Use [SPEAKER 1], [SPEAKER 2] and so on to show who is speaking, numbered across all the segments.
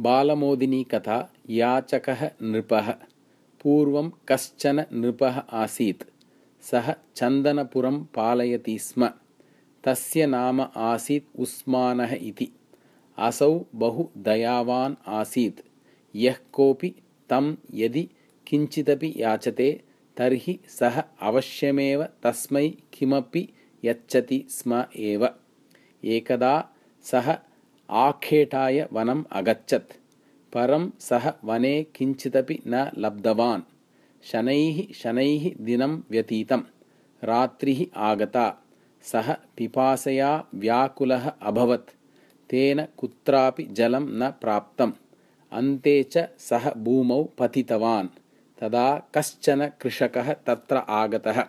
[SPEAKER 1] बालमोदिनी कथा याचकः नृपः। पूर्वं कश्चन नृपः आसीत्। सः चन्दनपुरं पालयति स्म। तस्य नाम आसीत् उस्मानः इति। असौ बहु दयावान् आसीत्। यः कोऽपि तं यदि किञ्चिदपि याचते तर्हि सः अवश्यमेव तस्मै किमपि यच्छति स्म एव। एकदा सः आखेटाय वनम् अगच्छत्। परं सः वने किञ्चिदपि न लब्धवान्। शनैः शनैः दिनं व्यतीतं रात्रिः आगता। सः पिपासया व्याकुलः अभवत्। तेन कुत्रापि जलं न प्राप्तम्। अन्ते च सः भूमौ पतितवान्। तदा कश्चन कृषकः तत्र आगतः।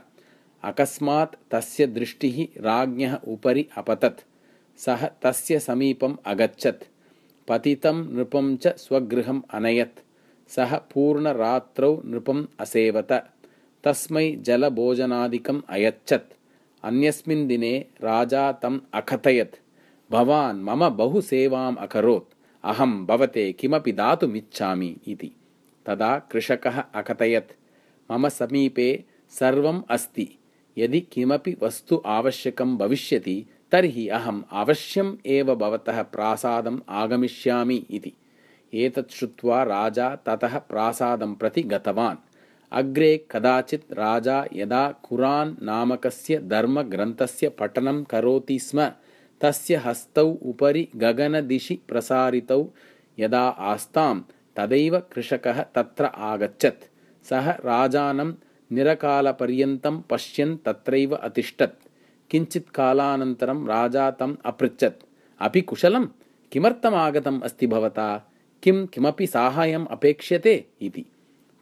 [SPEAKER 1] अकस्मात् तस्य दृष्टिः राज्ञः उपरि अपतत् सः तस्य समीपम् अगच्छत्। पतितं नृपं च स्वगृहम् अनयत्। सः पूर्णरात्रौ नृपम् असेवत। तस्मै जलभोजनादिकम् अयच्छत्। अन्यस्मिन् दिने राजा तम् अकथयत्। भवान् मम बहु सेवाम् अकरोत्। अहं भवते किमपि दातुमिच्छामि इति। तदा कृषकः अकथयत्। मम समीपे सर्वम् अस्ति। यदि किमपि वस्तु आवश्यकं भविष्यति तर्हि अहम् अवश्यम् एव भवतः प्रासादम् आगमिष्यामि इति। एतत् श्रुत्वा राजा ततः प्रासादं प्रति गतवान्। अग्रे कदाचित् राजा यदा कुरान् नामकस्य धर्मग्रन्थस्य पठनं करोति स्म तस्य हस्तौ उपरि गगनदिशि प्रसारितौ यदा आस्तां तदैव कृषकः तत्र आगच्छत्। सः राजानं निरकालपर्यन्तं पश्यन् तत्रैव अतिष्ठत् किञ्चित् कालानन्तरं राजा तम् अपृच्छत्। अपि कुशलं किमर्थम् आगतम् अस्ति भवता? किं किमपि साहाय्यम् अपेक्ष्यते इति।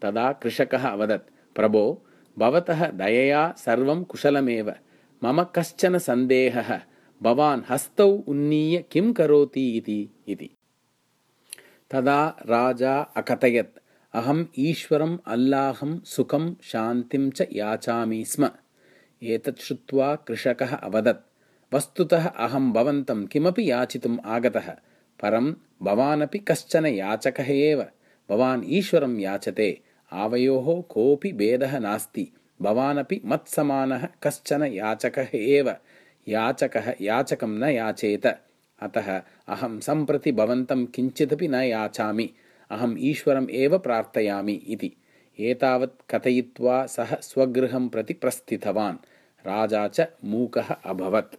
[SPEAKER 1] तदा कृषकः अवदत् प्रभो भवतः दयया सर्वं कुशलमेव। मम कश्चन सन्देहः भवान् हस्तौ उन्नीय किं करोति इति इति। तदा राजा अकथयत् अहम् ईश्वरम् अल्लाहं सुखं शान्तिं च याचामि स्म एतत् श्रुत्वा कृषकः अवदत् वस्तुतः अहं भवन्तं किमपि याचितुम् आगतः परं भवानपि कश्चन याचकः एव भवान् ईश्वरं याचते आवयोः कोऽपि भेदः नास्ति भवानपि मत्समानः कश्चन याचकः एव याचकः याचकं न याचेत अतः अहं सम्प्रति भवन्तं किञ्चिदपि न याचामि अहम् ईश्वरम् एव प्रार्थयामि इति एतावत् कथयित्वा सः स्वगृहं प्रति प्रस्थितवान्। राजा च मूकः अभवत्